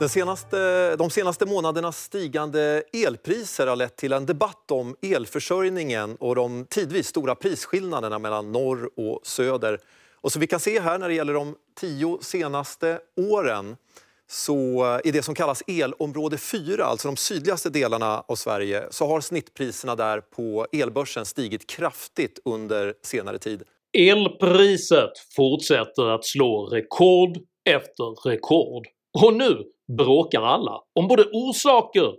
Den senaste, de senaste månadernas stigande elpriser har lett till en debatt om elförsörjningen och de tidvis stora prisskillnaderna mellan norr och söder. Och som vi kan se här när det gäller de tio senaste åren så i det som kallas elområde 4, alltså de sydligaste delarna av Sverige, så har snittpriserna där på elbörsen stigit kraftigt under senare tid. Elpriset fortsätter att slå rekord efter rekord och nu bråkar alla om både orsaker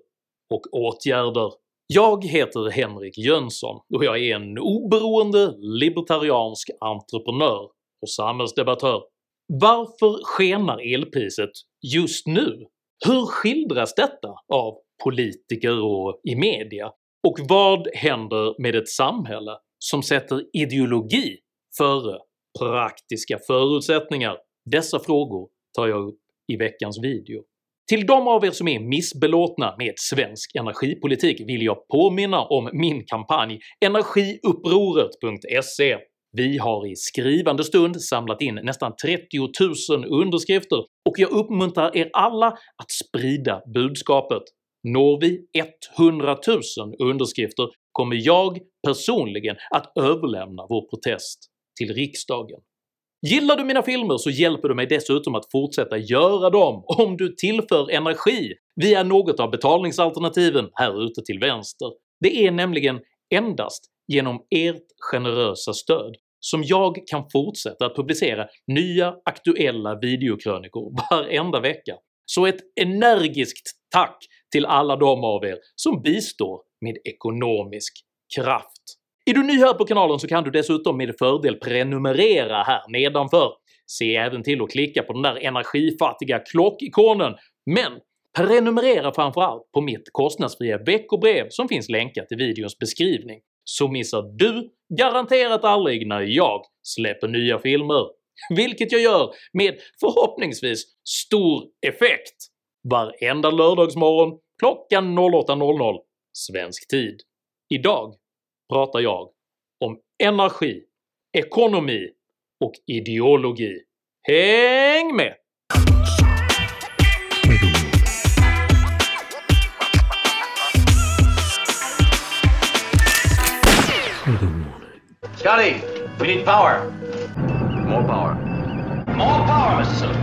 och åtgärder. Jag heter Henrik Jönsson och jag är en oberoende libertariansk entreprenör och samhällsdebattör. Varför skenar elpriset just nu? Hur skildras detta av politiker och i media? Och vad händer med ett samhälle som sätter ideologi före praktiska förutsättningar? Dessa frågor tar jag upp i veckans video. Till de av er som är missbelåtna med svensk energipolitik vill jag påminna om min kampanj energiupproret.se. Vi har i skrivande stund samlat in nästan 30 000 underskrifter och jag uppmuntrar er alla att sprida budskapet. Når vi 100 000 underskrifter kommer jag personligen att överlämna vår protest till riksdagen. Gillar du mina filmer så hjälper du mig dessutom att fortsätta göra dem om du tillför energi via något av betalningsalternativen här ute till vänster. Det är nämligen endast genom ert generösa stöd som jag kan fortsätta att publicera nya aktuella videokrönikor varenda vecka, så ett energiskt tack till alla de av er som bistår med ekonomisk kraft. Är du ny här på kanalen så kan du dessutom med fördel prenumerera här nedanför. Se även till att klicka på den där energifattiga klockikonen, men prenumerera framförallt på mitt kostnadsfria veckobrev som finns länkat i videons beskrivning, så missar du garanterat aldrig när jag släpper nya filmer, vilket jag gör med förhoppningsvis stor effekt varenda lördagsmorgon klockan 08.00 svensk tid. Idag pratar jag om energi, ekonomi och ideologi. Häng med! Scotty, we need power. More power. More power, Mr.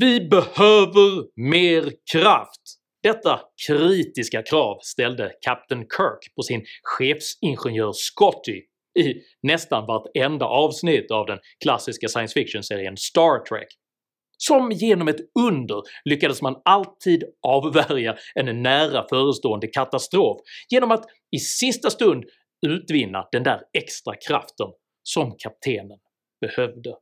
Vi behöver mer kraft! Detta kritiska krav ställde Kapten Kirk på sin chefsingenjör Scotty i nästan vartenda avsnitt av den klassiska science fiction-serien Star Trek. Som genom ett under lyckades man alltid avvärja en nära förestående katastrof genom att i sista stund utvinna den där extra kraften som kaptenen behövde.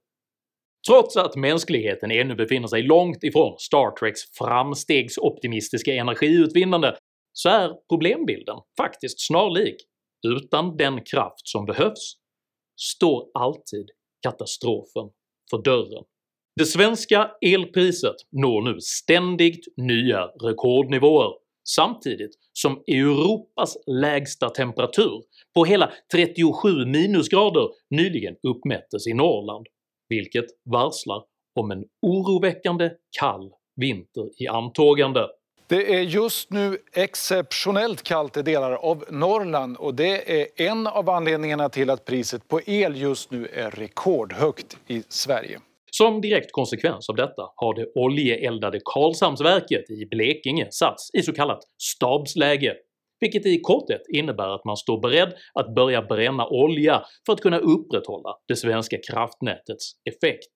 Trots att mänskligheten ännu befinner sig långt ifrån Star Treks framstegsoptimistiska energiutvinnande så är problembilden faktiskt snarlik. Utan den kraft som behövs står alltid katastrofen för dörren. Det svenska elpriset når nu ständigt nya rekordnivåer samtidigt som Europas lägsta temperatur på hela 37 minusgrader nyligen uppmättes i Norrland vilket varslar om en oroväckande kall vinter i antågande. Det är just nu exceptionellt kallt i delar av Norrland och det är en av anledningarna till att priset på el just nu är rekordhögt i Sverige. Som direkt konsekvens av detta har det oljeeldade Karlshamnsverket i Blekinge satts i så kallat stabsläge, vilket i korthet innebär att man står beredd att börja bränna olja för att kunna upprätthålla det svenska kraftnätets effekt.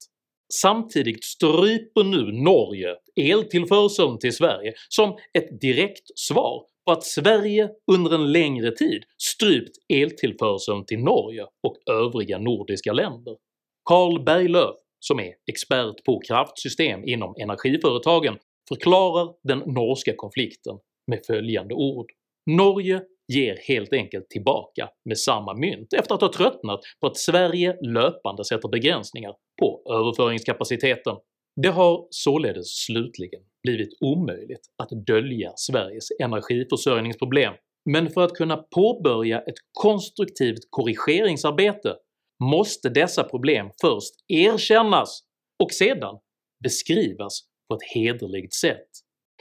Samtidigt stryper nu Norge eltillförseln till Sverige som ett direkt svar på att Sverige under en längre tid strypt eltillförseln till Norge och övriga nordiska länder. Carl Berglöf, som är expert på kraftsystem inom energiföretagen, förklarar den norska konflikten med följande ord Norge ger helt enkelt tillbaka med samma mynt efter att ha tröttnat på att Sverige löpande sätter begränsningar på överföringskapaciteten. Det har således slutligen blivit omöjligt att dölja Sveriges energiförsörjningsproblem, men för att kunna påbörja ett konstruktivt korrigeringsarbete måste dessa problem först erkännas och sedan beskrivas på ett hederligt sätt.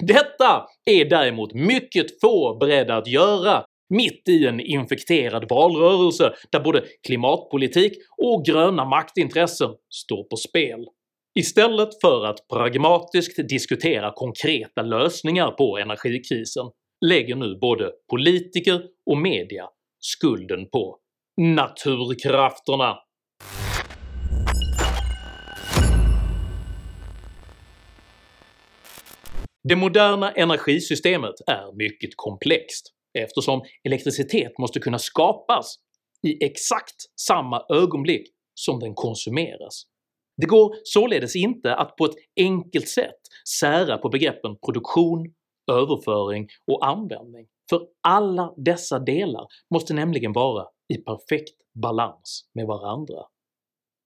Detta är däremot mycket få beredda att göra mitt i en infekterad valrörelse där både klimatpolitik och gröna maktintressen står på spel. Istället för att pragmatiskt diskutera konkreta lösningar på energikrisen lägger nu både politiker och media skulden på naturkrafterna. Det moderna energisystemet är mycket komplext eftersom elektricitet måste kunna skapas i exakt samma ögonblick som den konsumeras. Det går således inte att på ett enkelt sätt sära på begreppen produktion, överföring och användning, för alla dessa delar måste nämligen vara i perfekt balans med varandra.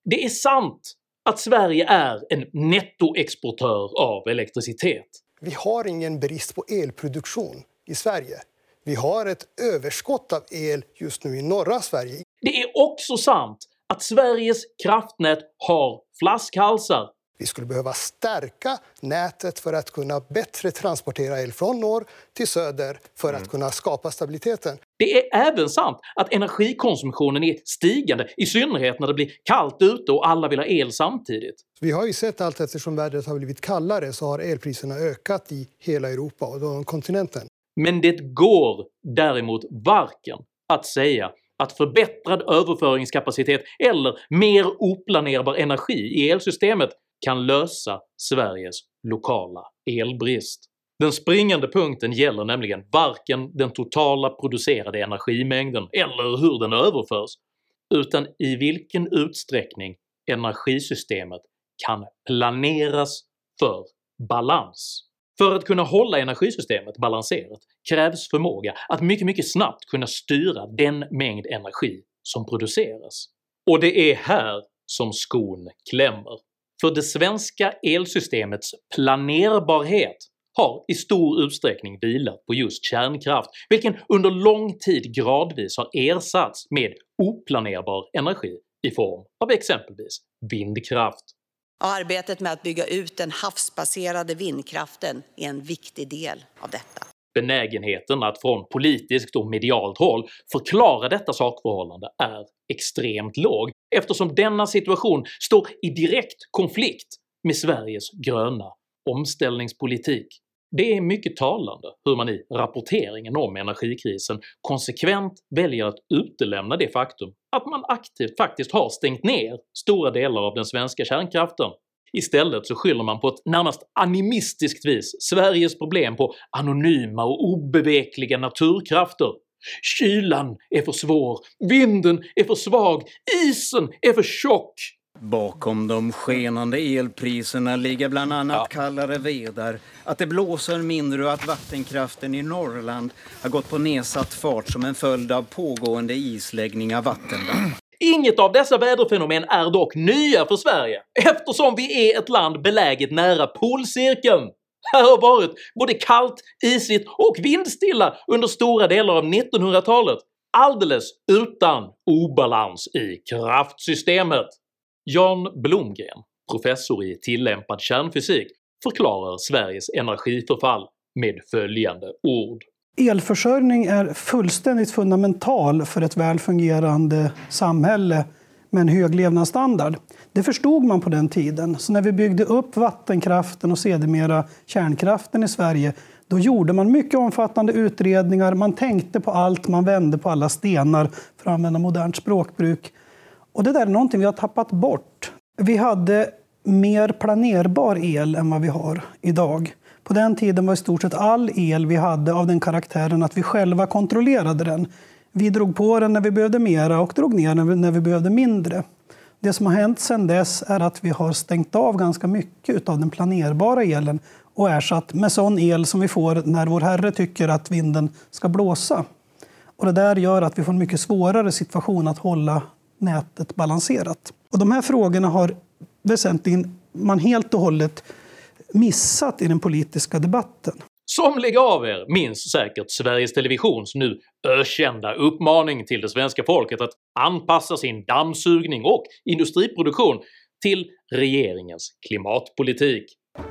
Det är sant att Sverige är en nettoexportör av elektricitet. Vi har ingen brist på elproduktion i Sverige. Vi har ett överskott av el just nu i norra Sverige. Det är också sant att Sveriges kraftnät har flaskhalsar. Vi skulle behöva stärka nätet för att kunna bättre transportera el från norr till söder för att kunna skapa stabiliteten. Det är även sant att energikonsumtionen är stigande, i synnerhet när det blir kallt ute och alla vill ha el samtidigt. Vi har ju sett allt eftersom vädret har blivit kallare så har elpriserna ökat i hela Europa och kontinenten. Men det går däremot varken att säga att förbättrad överföringskapacitet eller mer oplanerbar energi i elsystemet kan lösa Sveriges lokala elbrist. Den springande punkten gäller nämligen varken den totala producerade energimängden eller hur den överförs, utan i vilken utsträckning energisystemet kan planeras för balans. För att kunna hålla energisystemet balanserat krävs förmåga att mycket mycket snabbt kunna styra den mängd energi som produceras. Och det är här som skon klämmer. För det svenska elsystemets planerbarhet har i stor utsträckning vilat på just kärnkraft, vilken under lång tid gradvis har ersatts med oplanerbar energi i form av exempelvis vindkraft. Arbetet med att bygga ut den havsbaserade vindkraften är en viktig del av detta. Benägenheten att från politiskt och medialt håll förklara detta sakförhållande är extremt låg eftersom denna situation står i direkt konflikt med Sveriges gröna omställningspolitik. Det är mycket talande hur man i rapporteringen om energikrisen konsekvent väljer att utelämna det faktum att man aktivt faktiskt har stängt ner stora delar av den svenska kärnkraften. Istället så skyller man på ett närmast animistiskt vis Sveriges problem på anonyma och obevekliga naturkrafter. Kylan är för svår, vinden är för svag, isen är för tjock, Bakom de skenande elpriserna ligger bland annat kallare vedar, att det blåser mindre och att vattenkraften i Norrland har gått på nedsatt fart som en följd av pågående isläggning av vattendamm. Inget av dessa väderfenomen är dock nya för Sverige eftersom vi är ett land beläget nära polcirkeln. Här har varit både kallt, isigt och vindstilla under stora delar av 1900-talet, alldeles utan obalans i kraftsystemet. Jan Blomgren, professor i tillämpad kärnfysik, förklarar Sveriges energiförfall med följande ord. Elförsörjning är fullständigt fundamental för ett väl fungerande samhälle med en hög levnadsstandard. Det förstod man på den tiden. Så när vi byggde upp vattenkraften och sedermera kärnkraften i Sverige då gjorde man mycket omfattande utredningar, man tänkte på allt, man vände på alla stenar för att använda modernt språkbruk. Och det där är någonting vi har tappat bort. Vi hade mer planerbar el än vad vi har idag. På den tiden var i stort sett all el vi hade av den karaktären att vi själva kontrollerade den. Vi drog på den när vi behövde mera och drog ner den när vi behövde mindre. Det som har hänt sedan dess är att vi har stängt av ganska mycket av den planerbara elen och ersatt med sån el som vi får när vår Herre tycker att vinden ska blåsa. Och det där gör att vi får en mycket svårare situation att hålla nätet balanserat. Och de här frågorna har väsentligen man helt och hållet missat i den politiska debatten. Somliga av er minns säkert Sveriges Televisions nu ökända uppmaning till det svenska folket att anpassa sin dammsugning och industriproduktion till regeringens klimatpolitik.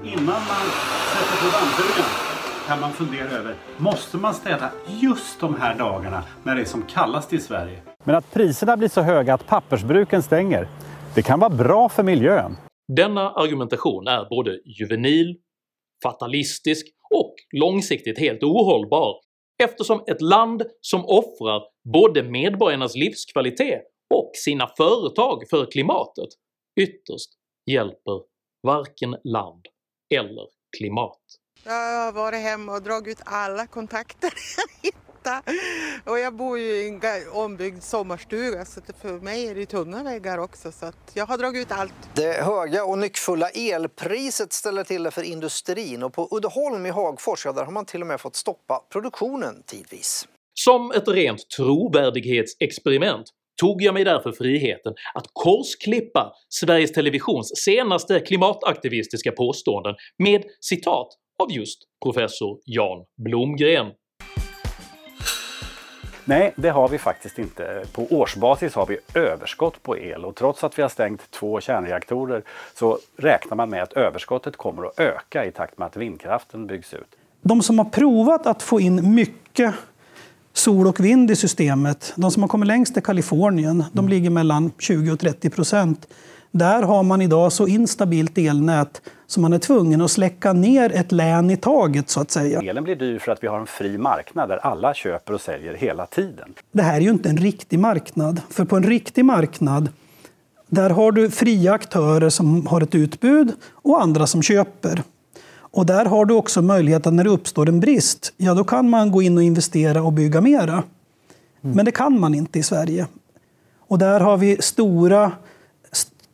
Innan man sätter på dammsugaren kan man fundera över, måste man städa just de här dagarna när det är som kallast i Sverige? Men att priserna blir så höga att pappersbruken stänger, det kan vara bra för miljön. Denna argumentation är både juvenil, fatalistisk och långsiktigt helt ohållbar eftersom ett land som offrar både medborgarnas livskvalitet och sina företag för klimatet ytterst hjälper varken land eller klimat. Jag har varit hemma och dragit ut alla kontakter jag hittade. Och jag bor ju i en ombyggd sommarstuga så för mig är det tunna väggar också så jag har dragit ut allt. Det höga och nyckfulla elpriset ställer till det för industrin och på Uddeholm i Hagfors ja, där har man till och med fått stoppa produktionen tidvis. Som ett rent trovärdighetsexperiment tog jag mig därför friheten att korsklippa Sveriges Televisions senaste klimataktivistiska påståenden med citat av just professor Jan Blomgren. Nej, det har vi faktiskt inte. På årsbasis har vi överskott på el och trots att vi har stängt två kärnreaktorer så räknar man med att överskottet kommer att öka i takt med att vindkraften byggs ut. De som har provat att få in mycket sol och vind i systemet, de som har kommit längst är Kalifornien. De ligger mellan 20 och 30 procent. Där har man idag så instabilt elnät så man är tvungen att släcka ner ett län i taget så att säga. Elen blir dyr för att vi har en fri marknad där alla köper och säljer hela tiden. Det här är ju inte en riktig marknad. För på en riktig marknad där har du fria aktörer som har ett utbud och andra som köper. Och där har du också möjlighet att när det uppstår en brist, ja då kan man gå in och investera och bygga mera. Mm. Men det kan man inte i Sverige. Och där har vi stora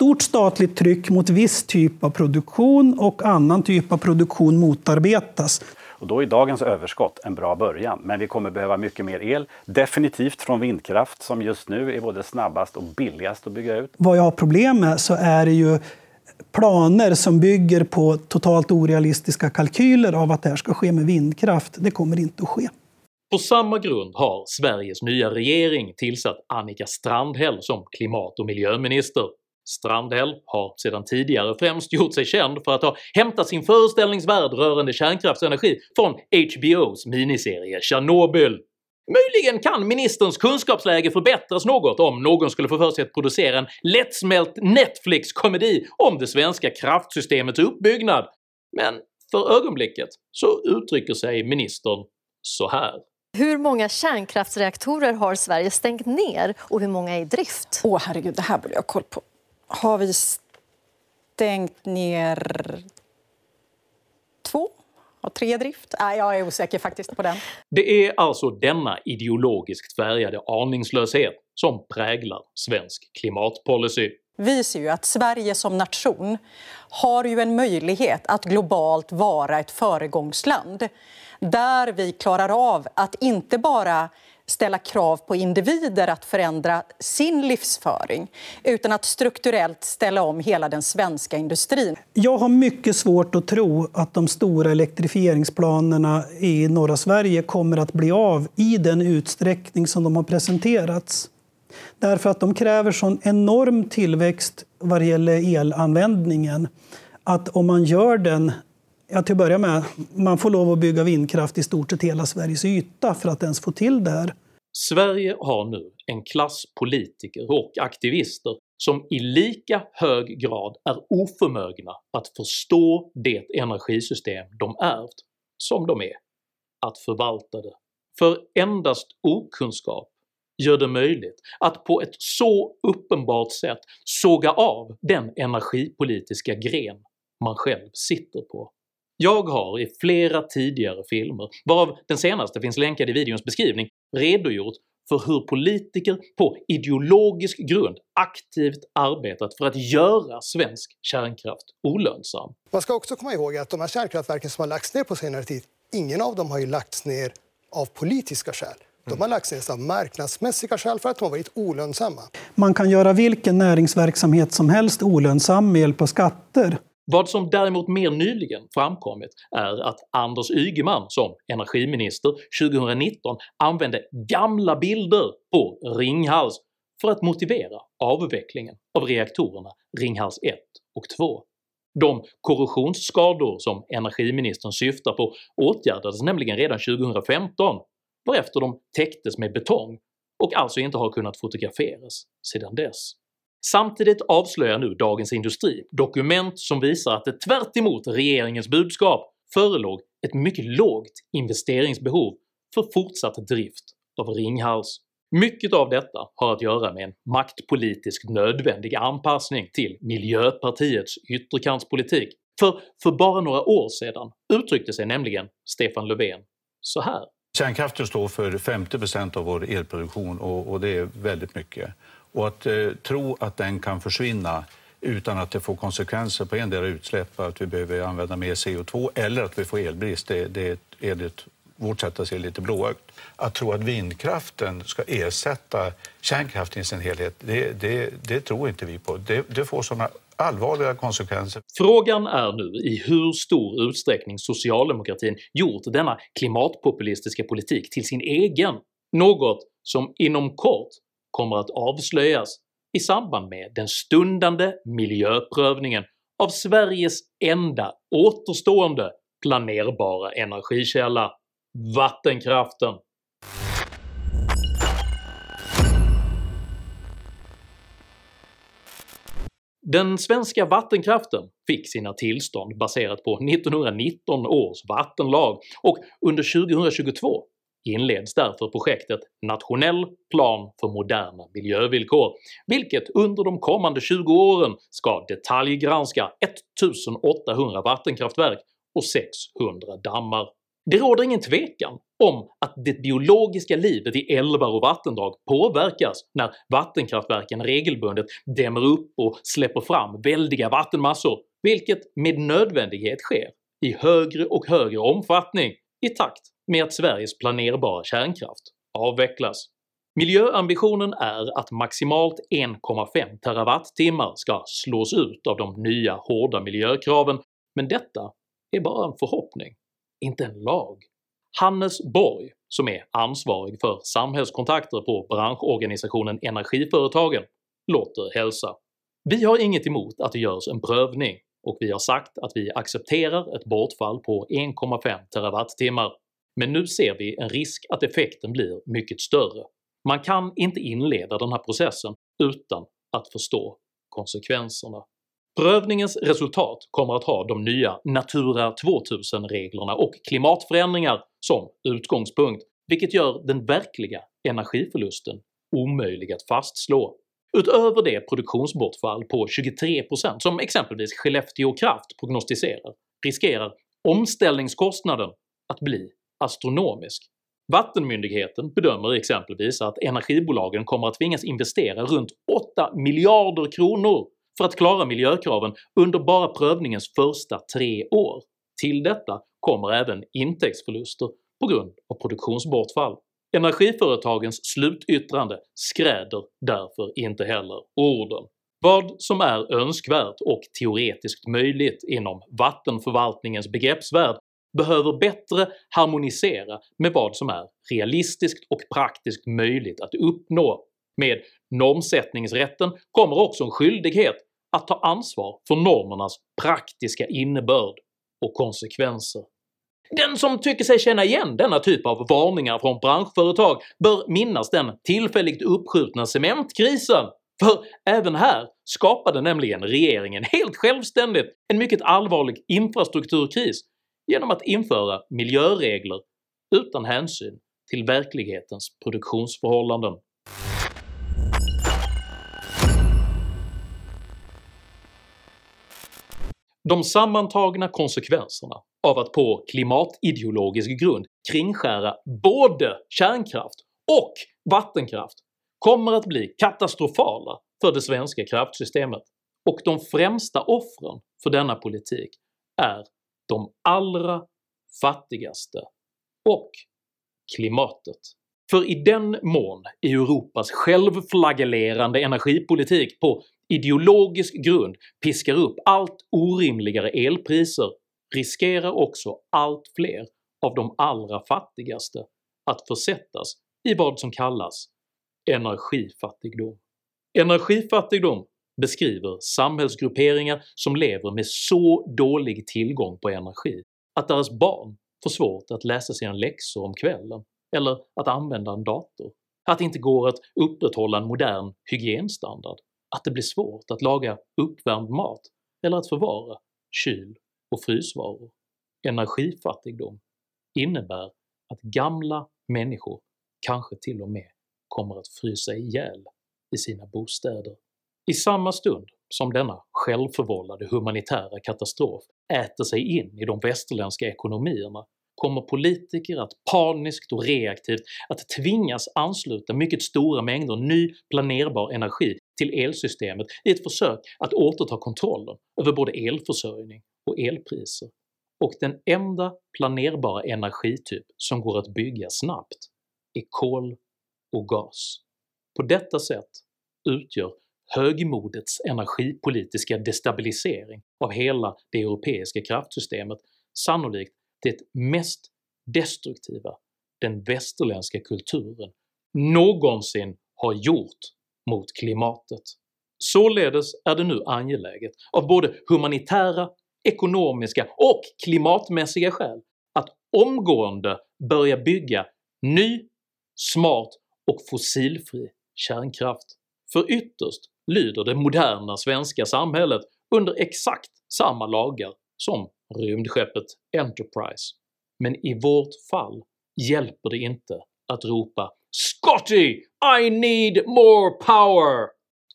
stort statligt tryck mot viss typ av produktion och annan typ av produktion motarbetas. Och då är dagens överskott en bra början, men vi kommer behöva mycket mer el. Definitivt från vindkraft som just nu är både snabbast och billigast att bygga ut. Vad jag har problem med så är det ju planer som bygger på totalt orealistiska kalkyler av att det här ska ske med vindkraft. Det kommer inte att ske. På samma grund har Sveriges nya regering tillsatt Annika Strandhäll som klimat och miljöminister. Strandhäll har sedan tidigare främst gjort sig känd för att ha hämtat sin föreställningsvärld rörande kärnkraftsenergi från HBOs miniserie Chernobyl. Möjligen kan ministerns kunskapsläge förbättras något om någon skulle få för sig att producera en lättsmält Netflix-komedi om det svenska kraftsystemets uppbyggnad, men för ögonblicket så uttrycker sig ministern så här. Hur många kärnkraftsreaktorer har Sverige stängt ner och hur många är i drift? Åh herregud, det här borde jag ha koll på. Har vi stängt ner två? Har tre drift? Nej, jag är osäker faktiskt på den. Det är alltså denna ideologiskt färgade aningslöshet som präglar svensk klimatpolicy. Vi ser ju att Sverige som nation har ju en möjlighet att globalt vara ett föregångsland där vi klarar av att inte bara ställa krav på individer att förändra sin livsföring utan att strukturellt ställa om hela den svenska industrin. Jag har mycket svårt att tro att de stora elektrifieringsplanerna i norra Sverige kommer att bli av i den utsträckning som de har presenterats. Därför att de kräver sån enorm tillväxt vad det gäller elanvändningen att om man gör den Ja, till att börja med, man får lov att bygga vindkraft i stort sett hela Sveriges yta för att ens få till det här. Sverige har nu en klass politiker och aktivister som i lika hög grad är oförmögna att förstå det energisystem de ärvt som de är att förvalta det. För endast okunskap gör det möjligt att på ett så uppenbart sätt såga av den energipolitiska gren man själv sitter på. Jag har i flera tidigare filmer, varav den senaste finns länkad i videons beskrivning, redogjort för hur politiker på ideologisk grund aktivt arbetat för att göra svensk kärnkraft olönsam. Man ska också komma ihåg att de här kärnkraftverken som har lagts ner på senare tid, ingen av dem har ju lagts ner av politiska skäl. De har lagts ner av marknadsmässiga skäl för att de har varit olönsamma. Man kan göra vilken näringsverksamhet som helst olönsam med hjälp av skatter. Vad som däremot mer nyligen framkommit är att Anders Ygeman som energiminister 2019 använde gamla bilder på Ringhals för att motivera avvecklingen av reaktorerna Ringhals 1 och 2. De korrosionsskador som energiministern syftar på åtgärdades nämligen redan 2015 varefter de täcktes med betong och alltså inte har kunnat fotograferas sedan dess. Samtidigt avslöjar nu Dagens Industri dokument som visar att det tvärt regeringens budskap förelåg ett mycket lågt investeringsbehov för fortsatt drift av Ringhals. Mycket av detta har att göra med en maktpolitisk nödvändig anpassning till Miljöpartiets ytterkantspolitik, för för bara några år sedan uttryckte sig nämligen Stefan Löfven så här. Kärnkraften står för 50% av vår elproduktion och, och, det är väldigt mycket. Och att eh, tro att den kan försvinna utan att det får konsekvenser på endera utsläpp, att vi behöver använda mer CO2 eller att vi får elbrist, det, det är enligt vårt sätt att se lite blåögt. Att tro att vindkraften ska ersätta kärnkraften i sin helhet, det, det, det tror inte vi på. Det, det får sådana allvarliga konsekvenser. Frågan är nu i hur stor utsträckning socialdemokratin gjort denna klimatpopulistiska politik till sin egen, något som inom kort kommer att avslöjas i samband med den stundande miljöprövningen av Sveriges enda återstående planerbara energikälla – vattenkraften. Den svenska vattenkraften fick sina tillstånd baserat på 1919 års vattenlag och under 2022 inleds därför projektet “Nationell plan för moderna miljövillkor” vilket under de kommande 20 åren ska detaljgranska 1800 vattenkraftverk och 600 dammar. Det råder ingen tvekan om att det biologiska livet i älvar och vattendrag påverkas när vattenkraftverken regelbundet dämmer upp och släpper fram väldiga vattenmassor, vilket med nödvändighet sker i högre och högre omfattning i takt med att Sveriges planerbara kärnkraft avvecklas. Miljöambitionen är att maximalt 1,5 TWh ska slås ut av de nya hårda miljökraven, men detta är bara en förhoppning, inte en lag. Hannes Borg, som är ansvarig för samhällskontakter på branschorganisationen Energiföretagen, låter hälsa. “Vi har inget emot att det görs en prövning och vi har sagt att vi accepterar ett bortfall på 1,5 TWh men nu ser vi en risk att effekten blir mycket större. Man kan inte inleda den här processen utan att förstå konsekvenserna. Prövningens resultat kommer att ha de nya Natura 2000-reglerna och klimatförändringar som utgångspunkt, vilket gör den verkliga energiförlusten omöjlig att fastslå. Utöver det produktionsbortfall på 23% som exempelvis Skellefteå Kraft prognostiserar riskerar omställningskostnaden att bli astronomisk. Vattenmyndigheten bedömer exempelvis att energibolagen kommer att tvingas investera runt 8 miljarder kronor för att klara miljökraven under bara prövningens första tre år. Till detta kommer även intäktsförluster på grund av produktionsbortfall. Energiföretagens slutyttrande skräder därför inte heller orden. Vad som är önskvärt och teoretiskt möjligt inom vattenförvaltningens begreppsvärld behöver bättre harmonisera med vad som är realistiskt och praktiskt möjligt att uppnå. Med normsättningsrätten kommer också en skyldighet att ta ansvar för normernas praktiska innebörd och konsekvenser. Den som tycker sig känna igen denna typ av varningar från branschföretag bör minnas den tillfälligt uppskjutna cementkrisen, för även här skapade nämligen regeringen helt självständigt en mycket allvarlig infrastrukturkris genom att införa miljöregler utan hänsyn till verklighetens produktionsförhållanden. De sammantagna konsekvenserna av att på klimatideologisk grund kringskära både kärnkraft och vattenkraft kommer att bli katastrofala för det svenska kraftsystemet, och de främsta offren för denna politik är de allra fattigaste och klimatet. För i den mån Europas självflagellerande energipolitik på ideologisk grund piskar upp allt orimligare elpriser riskerar också allt fler av de allra fattigaste att försättas i vad som kallas energifattigdom. Energifattigdom beskriver samhällsgrupperingar som lever med så dålig tillgång på energi att deras barn får svårt att läsa sina läxor om kvällen eller att använda en dator, att det inte går att upprätthålla en modern hygienstandard, att det blir svårt att laga uppvärmd mat eller att förvara kyl och frysvaror. Energifattigdom innebär att gamla människor kanske till och med kommer att frysa ihjäl i sina bostäder. I samma stund som denna självförvållade humanitära katastrof äter sig in i de västerländska ekonomierna kommer politiker att paniskt och reaktivt att tvingas ansluta mycket stora mängder ny planerbar energi till elsystemet i ett försök att återta kontrollen över både elförsörjning och elpriser. Och den enda planerbara energityp som går att bygga snabbt är kol och gas. På detta sätt utgör högmodets energipolitiska destabilisering av hela det europeiska kraftsystemet sannolikt det mest destruktiva den västerländska kulturen någonsin har gjort mot klimatet. Således är det nu angeläget av både humanitära, ekonomiska och klimatmässiga skäl att omgående börja bygga ny, smart och fossilfri kärnkraft. För ytterst lyder det moderna svenska samhället under exakt samma lagar som rymdskeppet Enterprise. Men i vårt fall hjälper det inte att ropa “Scotty! I need more power!”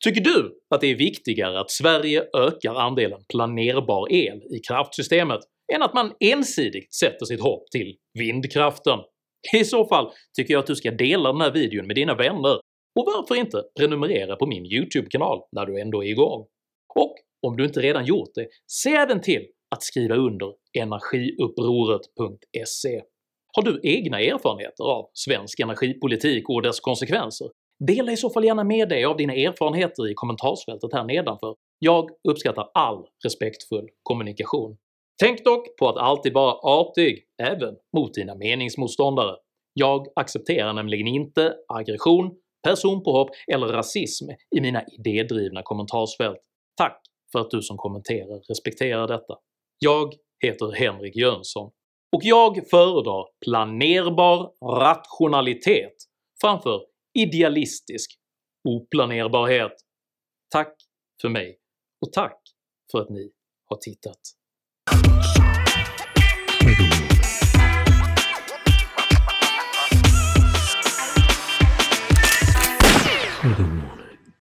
Tycker du att det är viktigare att Sverige ökar andelen planerbar el i kraftsystemet än att man ensidigt sätter sitt hopp till vindkraften? I så fall tycker jag att du ska dela den här videon med dina vänner, och varför inte prenumerera på min YouTube-kanal när du ändå är igång? Och om du inte redan gjort det, se även till att skriva under energiupproret.se. Har du egna erfarenheter av svensk energipolitik och dess konsekvenser? Dela i så fall gärna med dig av dina erfarenheter i kommentarsfältet här nedanför. Jag uppskattar all respektfull kommunikation. Tänk dock på att alltid vara artig även mot dina meningsmotståndare. Jag accepterar nämligen inte aggression, personpåhopp eller rasism i mina idédrivna kommentarsfält. Tack för att du som kommenterar respekterar detta. Jag heter Henrik Jönsson och jag föredrar planerbar rationalitet framför idealistisk oplanerbarhet. Tack för mig och tack för att ni har tittat. Mm-hmm.